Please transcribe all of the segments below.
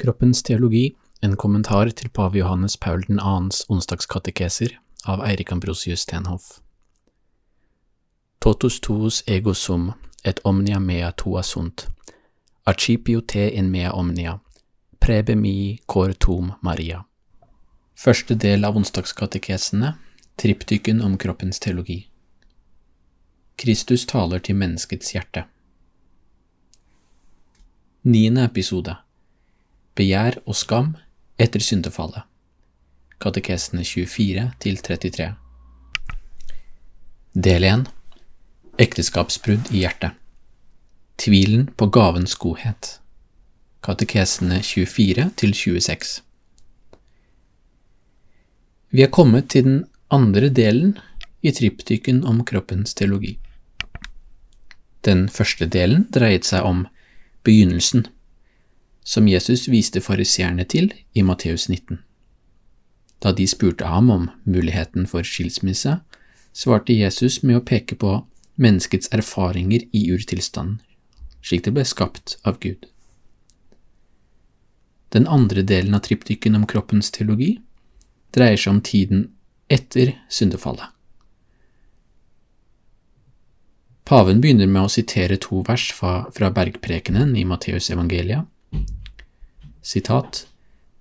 Kroppens teologi, en kommentar til pave Johannes Paul 2.s onsdagskatekeser av Eirik Ambrosius Stenhoff. Totus tuus ego sum, et omnia mea tua sunt, archipio te in mea omnia, prebe mi cor tum Maria. Første del av onsdagskatekesene, triptyken om kroppens teologi. Kristus taler til menneskets hjerte. Niende episode Begjær og skam etter syndefallet. Katekesene 24–33. Del 1 Ekteskapsbrudd i hjertet. Tvilen på gavens godhet. Katekesene 24–26. Vi er kommet til den andre delen i triptyken om kroppens teologi. Den første delen dreiet seg om begynnelsen, som Jesus viste fariseerne til i Matteus 19. Da de spurte ham om muligheten for skilsmisse, svarte Jesus med å peke på menneskets erfaringer i urtilstanden, slik det ble skapt av Gud. Den andre delen av triptyken om kroppens teologi dreier seg om tiden etter syndefallet. Paven begynner med å sitere to vers fra, fra bergprekenen i Matteus evangeliet. Sitat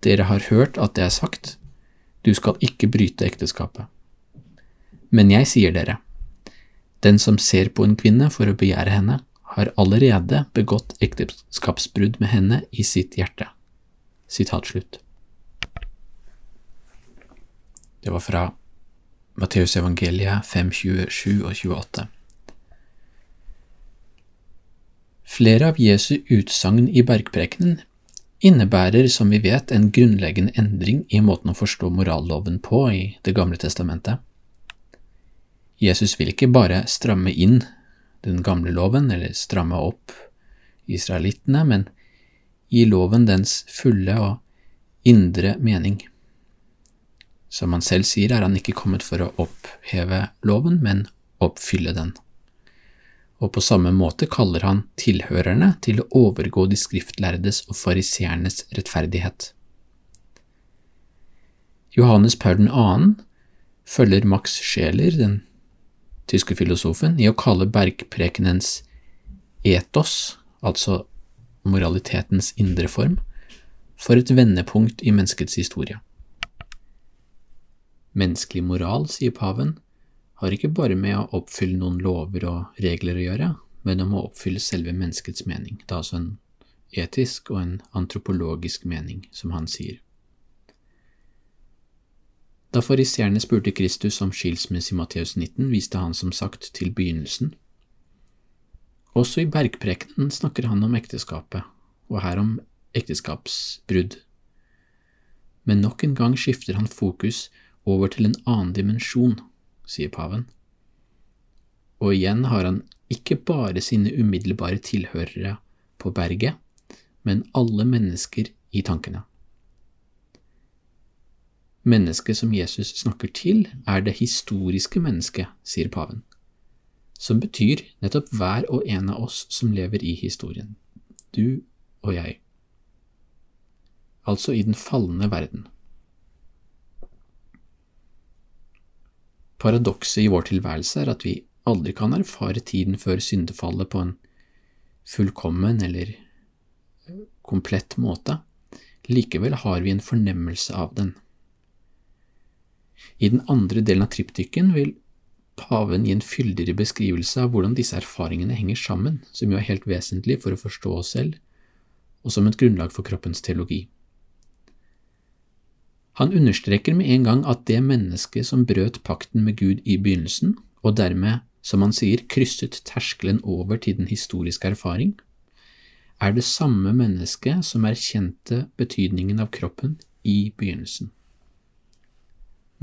Dere har hørt at det er sagt, du skal ikke bryte ekteskapet. Men jeg sier dere, den som ser på en kvinne for å begjære henne, har allerede begått ekteskapsbrudd med henne i sitt hjerte. Sitat slutt. Det var fra Matteus evangeliet 5, 27 og 28. Flere av Jesu utsagn i bergprekenen innebærer, som vi vet, en grunnleggende endring i måten å forstå moralloven på i Det gamle testamentet. Jesus vil ikke bare stramme inn den gamle loven, eller stramme opp israelittene, men gi loven dens fulle og indre mening. Som han selv sier, er han ikke kommet for å oppheve loven, men oppfylle den og på samme måte kaller han tilhørerne til å overgå de skriftlærdes og fariseernes rettferdighet. Johannes Paul 2. følger Max Scheler, den tyske filosofen, i å kalle bergprekenens etos, altså moralitetens indre form, for et vendepunkt i menneskets historie. Menneskelig moral, sier paven, har ikke bare med å oppfylle noen lover og regler å gjøre, men om å oppfylle selve menneskets mening. Det er altså en etisk og en antropologisk mening, som han sier. Da fariseerne spurte Kristus om skilsmisse i Matteus 19, viste han som sagt til begynnelsen. Også i bergprekenen snakker han om ekteskapet, og her om ekteskapsbrudd. Men nok en gang skifter han fokus over til en annen dimensjon sier paven. Og igjen har han ikke bare sine umiddelbare tilhørere på berget, men alle mennesker i tankene. Mennesket som Jesus snakker til, er det historiske mennesket, sier paven, som betyr nettopp hver og en av oss som lever i historien, du og jeg, altså i den falne verden. Paradokset i vår tilværelse er at vi aldri kan erfare tiden før syndefallet på en fullkommen eller komplett måte. Likevel har vi en fornemmelse av den. I den andre delen av triptyken vil paven gi en fyldigere beskrivelse av hvordan disse erfaringene henger sammen, som jo er helt vesentlig for å forstå oss selv, og som et grunnlag for kroppens teologi. Han understreker med en gang at det mennesket som brøt pakten med Gud i begynnelsen, og dermed, som han sier, krysset terskelen over til den historiske erfaring, er det samme mennesket som erkjente betydningen av kroppen i begynnelsen.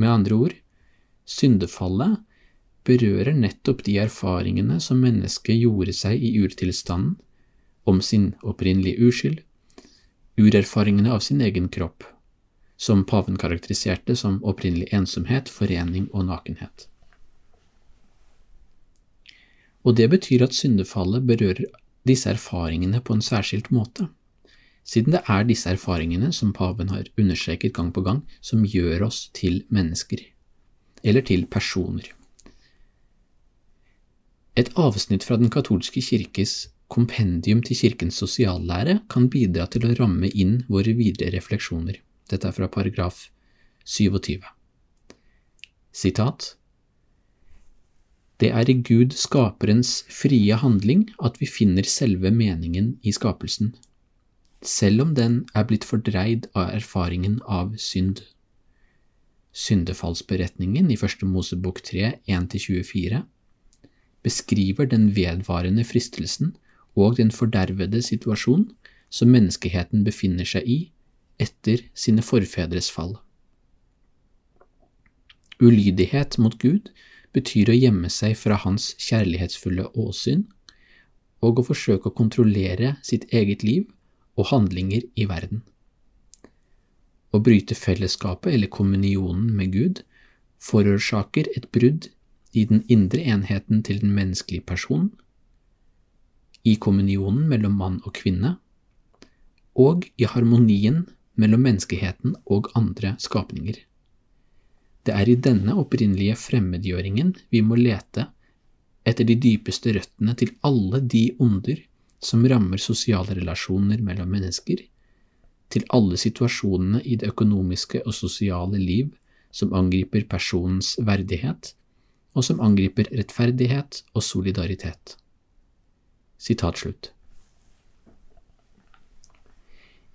Med andre ord, syndefallet berører nettopp de erfaringene som mennesket gjorde seg i urtilstanden, om sin opprinnelige uskyld, urerfaringene av sin egen kropp som paven karakteriserte som opprinnelig ensomhet, forening og nakenhet. Og det betyr at syndefallet berører disse erfaringene på en særskilt måte, siden det er disse erfaringene, som paven har understreket gang på gang, som gjør oss til mennesker, eller til personer. Et avsnitt fra Den katolske kirkes kompendium til kirkens sosiallære kan bidra til å ramme inn våre videre refleksjoner. Dette er fra paragraf 27. Sitat Det er i Gud skaperens frie handling at vi finner selve meningen i skapelsen selv om den er blitt fordreid av erfaringen av synd. Syndefallsberetningen i Første Mosebok 3, 1–24 beskriver den vedvarende fristelsen og den fordervede situasjon som menneskeheten befinner seg i etter sine forfedres fall. Ulydighet mot Gud betyr å gjemme seg fra hans kjærlighetsfulle åsyn og å forsøke å kontrollere sitt eget liv og handlinger i verden. Å bryte fellesskapet eller kommunionen med Gud forårsaker et brudd i den indre enheten til den menneskelige personen, i kommunionen mellom mann og kvinne, og i harmonien mellom menneskeheten og andre skapninger. Det er i denne opprinnelige fremmedgjøringen vi må lete etter de dypeste røttene til alle de onder som rammer sosiale relasjoner mellom mennesker, til alle situasjonene i det økonomiske og sosiale liv som angriper personens verdighet, og som angriper rettferdighet og solidaritet. Sitat slutt.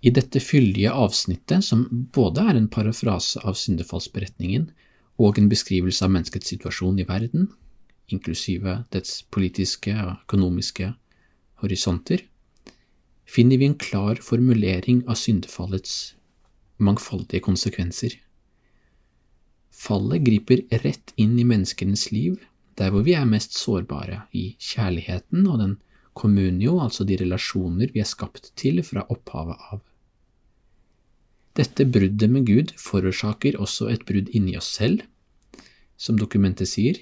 I dette fyldige avsnittet, som både er en parafrase av syndefallsberetningen og en beskrivelse av menneskets situasjon i verden, inklusive dets politiske og økonomiske horisonter, finner vi en klar formulering av syndefallets mangfoldige konsekvenser. Fallet griper rett inn i menneskenes liv, der hvor vi er mest sårbare, i kjærligheten og den communio, altså de relasjoner vi er skapt til fra opphavet av. Dette bruddet med Gud forårsaker også et brudd inni oss selv, som dokumentet sier,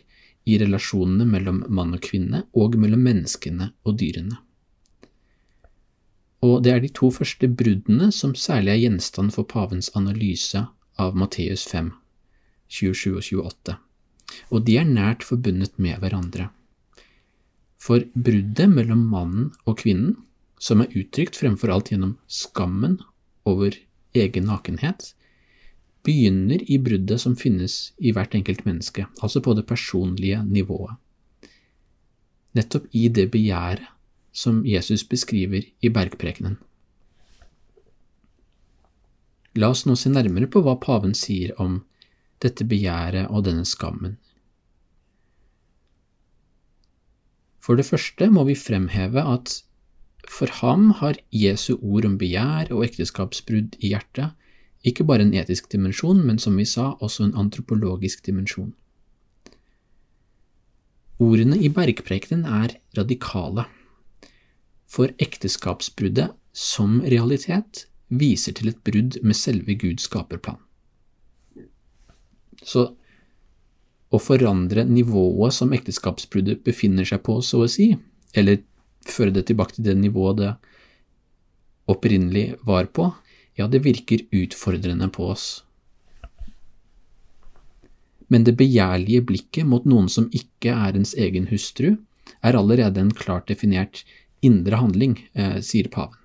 i relasjonene mellom mann og kvinne og mellom menneskene og dyrene. Og det er de to første bruddene som særlig er gjenstand for pavens analyse av Matteus 5, 27 og 28, og de er nært forbundet med hverandre. For bruddet mellom mannen og kvinnen, som er uttrykt fremfor alt gjennom skammen over egen nakenhet, begynner i bruddet som finnes i hvert enkelt menneske, altså på det personlige nivået. Nettopp i det begjæret som Jesus beskriver i bergprekenen. La oss nå se nærmere på hva paven sier om dette begjæret og denne skammen. For det første må vi fremheve at for ham har Jesu ord om begjær og ekteskapsbrudd i hjertet ikke bare en etisk dimensjon, men som vi sa, også en antropologisk dimensjon. Ordene i bergprekenen er radikale for ekteskapsbruddet som realitet viser til et brudd med selve Guds skaperplan. Så å forandre nivået som ekteskapsbruddet befinner seg på, så å si, eller føre det tilbake til det nivået det opprinnelig var på, ja, det virker utfordrende på oss. Men det begjærlige blikket mot noen som ikke er ens egen hustru, er allerede en klart definert indre handling, eh, sier paven.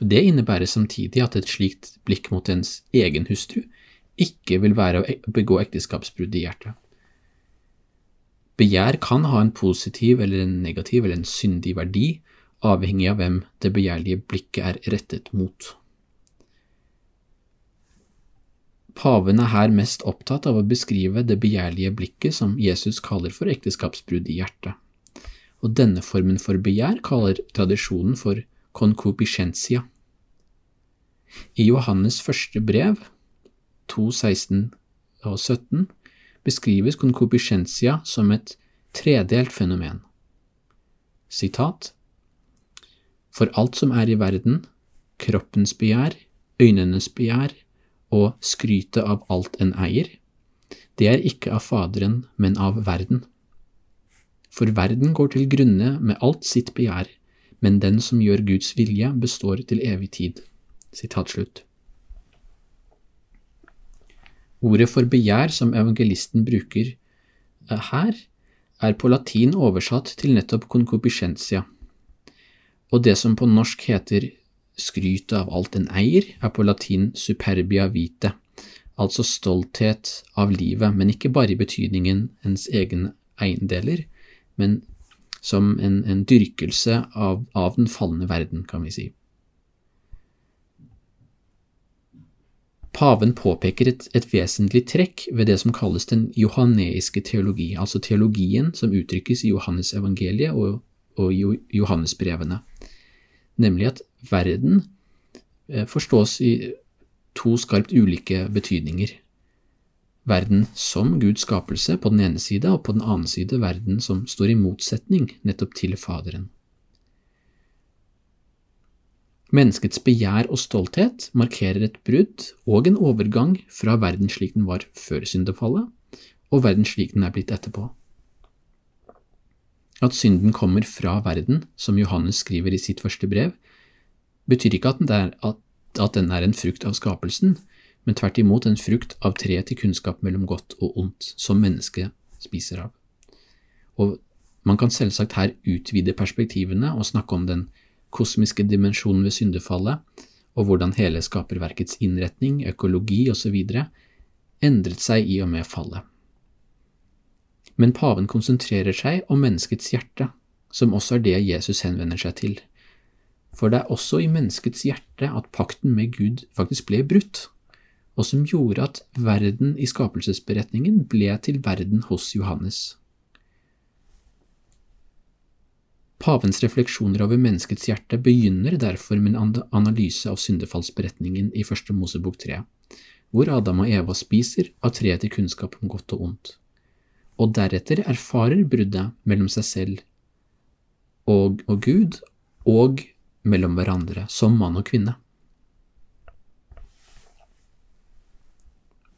Det innebærer samtidig at et slikt blikk mot ens egen hustru ikke vil være å begå ekteskapsbrudd i hjertet. Begjær kan ha en positiv eller en negativ eller en syndig verdi, avhengig av hvem det begjærlige blikket er rettet mot. Paven er her mest opptatt av å beskrive det begjærlige blikket som Jesus kaller for ekteskapsbrudd i hjertet og denne formen for begjær kaller tradisjonen for concupiscentia. I Johannes første brev, 2.16 og 17, beskrives concupiscentia som et tredelt fenomen. Sitat For alt som er i verden, kroppens begjær, øynenes begjær og skrytet av alt en eier, det er ikke av Faderen, men av verden for verden går til grunne med alt sitt begjær, men den som gjør Guds vilje, består til evig tid. Sitat slutt. Ordet for begjær som evangelisten bruker eh, her, er på latin oversatt til nettopp concupiscentia, og det som på norsk heter skrytet av alt en eier, er på latin superbia vite, altså stolthet av livet, men ikke bare i betydningen ens egne eiendeler, men som en, en dyrkelse av, av, den falne verden, kan vi si. Paven påpeker et, et, vesentlig trekk ved det som kalles den johaneiske teologi, altså teologien som uttrykkes i Johannesevangeliet og, og Johannesbrevene, nemlig at verden eh, forstås i to skarpt ulike betydninger. Verden som Guds skapelse på den ene side, og på den annen side verden som står i motsetning nettopp til Faderen. Menneskets begjær og stolthet markerer et brudd og en overgang fra verden slik den var før syndefallet, og verden slik den er blitt etterpå. At synden kommer fra verden, som Johannes skriver i sitt første brev, betyr ikke at, er, at at den er en frukt av skapelsen, men tvert imot en frukt av treet til kunnskap mellom godt og ondt, som mennesket spiser av. Og man kan selvsagt her utvide perspektivene og snakke om den kosmiske dimensjonen ved syndefallet, og hvordan hele skaperverkets innretning, økologi osv. endret seg i og med fallet. Men paven konsentrerer seg om menneskets hjerte, som også er det Jesus henvender seg til, for det er også i menneskets hjerte at pakten med Gud faktisk ble brutt, og som gjorde at verden i skapelsesberetningen ble til verden hos Johannes. Pavens refleksjoner over menneskets hjerte begynner derfor med en analyse av syndefallsberetningen i Første Mosebok 3, hvor Adam og Eva spiser av treet til kunnskap om godt og ondt, og deretter erfarer bruddet mellom seg selv og, og Gud og mellom hverandre som mann og kvinne.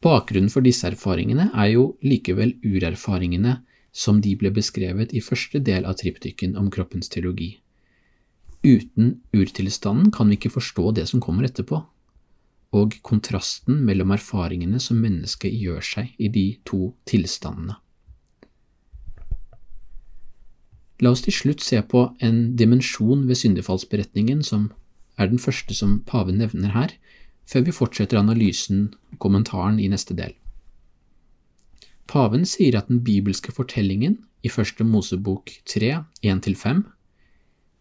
Bakgrunnen for disse erfaringene er jo likevel urerfaringene som de ble beskrevet i første del av triptyken om kroppens teologi. Uten urtilstanden kan vi ikke forstå det som kommer etterpå, og kontrasten mellom erfaringene som mennesket gjør seg i de to tilstandene. La oss til slutt se på en dimensjon ved syndefallsberetningen som er den første som paven nevner her, før vi fortsetter analysen og kommentaren i neste del. Paven sier at den bibelske fortellingen i Første Mosebok 3, 1–5,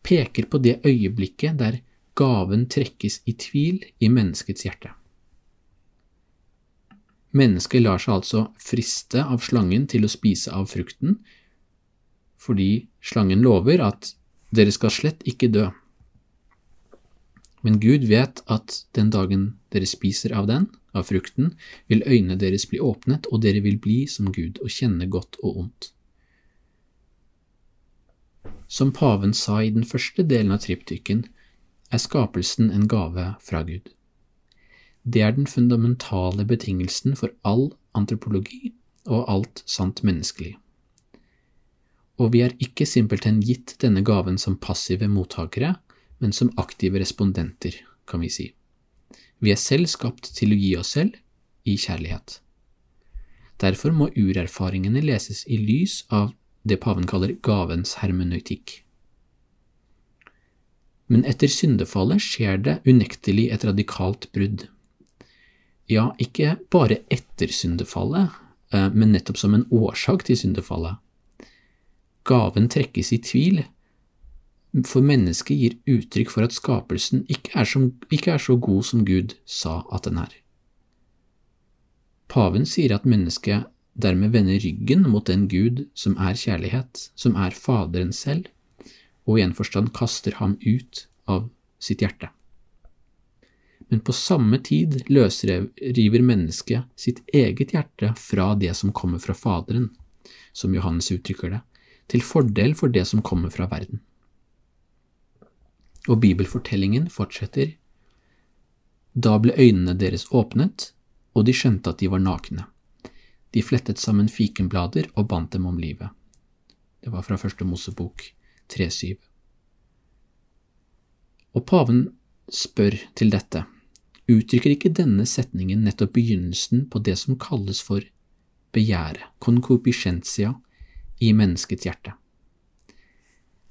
peker på det øyeblikket der gaven trekkes i tvil i menneskets hjerte. Mennesket lar seg altså friste av slangen til å spise av frukten, fordi slangen lover at dere skal slett ikke dø. Men Gud vet at den dagen dere spiser av den, av frukten, vil øynene deres bli åpnet, og dere vil bli som Gud og kjenne godt og ondt. Som paven sa i den første delen av triptyken, er skapelsen en gave fra Gud. Det er den fundamentale betingelsen for all antropologi og alt sant menneskelig og vi er ikke simpelthen gitt denne gaven som passive mottakere, men som aktive respondenter, kan vi si. Vi er selv skapt til å gi oss selv i kjærlighet. Derfor må urerfaringene leses i lys av det paven kaller gavens hermenøytikk. Men etter syndefallet skjer det unektelig et radikalt brudd. Ja, ikke bare etter syndefallet, eh, men nettopp som en årsak til syndefallet gaven trekkes i tvil, for mennesket gir uttrykk for at skapelsen ikke er, som, ikke er, så god som Gud sa at den er. Paven sier at mennesket dermed vender ryggen mot den Gud som er kjærlighet, som er Faderen selv, og i en forstand kaster ham ut av sitt hjerte. Men på samme tid løsriver mennesket sitt eget hjerte fra det som kommer fra Faderen, som Johannes uttrykker det, til fordel for det som kommer fra verden. Og bibelfortellingen fortsetter. Da ble øynene deres åpnet, og de skjønte at de var nakne. De flettet sammen fikenblader og bandt dem om livet. Det var fra første Mosebok 3.7. Og paven spør til dette, uttrykker ikke denne setningen nettopp begynnelsen på det som kalles for begjæret, concupiscentia, i menneskets hjerte?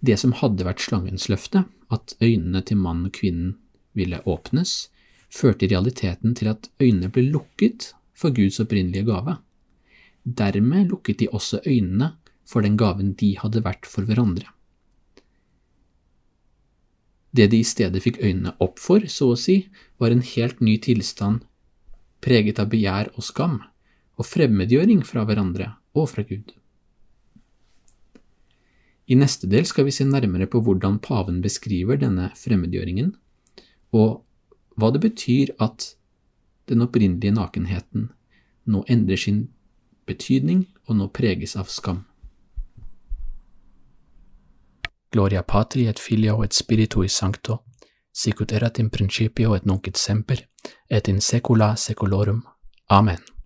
Det som hadde vært slangens løfte, at øynene til mannen og kvinnen ville åpnes, førte i realiteten til at øynene ble lukket for Guds opprinnelige gave. Dermed lukket de også øynene for den gaven de hadde vært for hverandre. Det de i stedet fikk øynene opp for, så å si, var en helt ny tilstand preget av begjær og skam, og fremmedgjøring fra hverandre og fra Gud. I neste del skal vi se nærmere på hvordan paven beskriver denne fremmedgjøringen, og hva det betyr at den opprinnelige nakenheten nå endrer sin betydning og nå preges av skam. Gloria patri et filio et spiritui sancto, sicut erat in principio et nunc et semper, et in secula secolorum. Amen.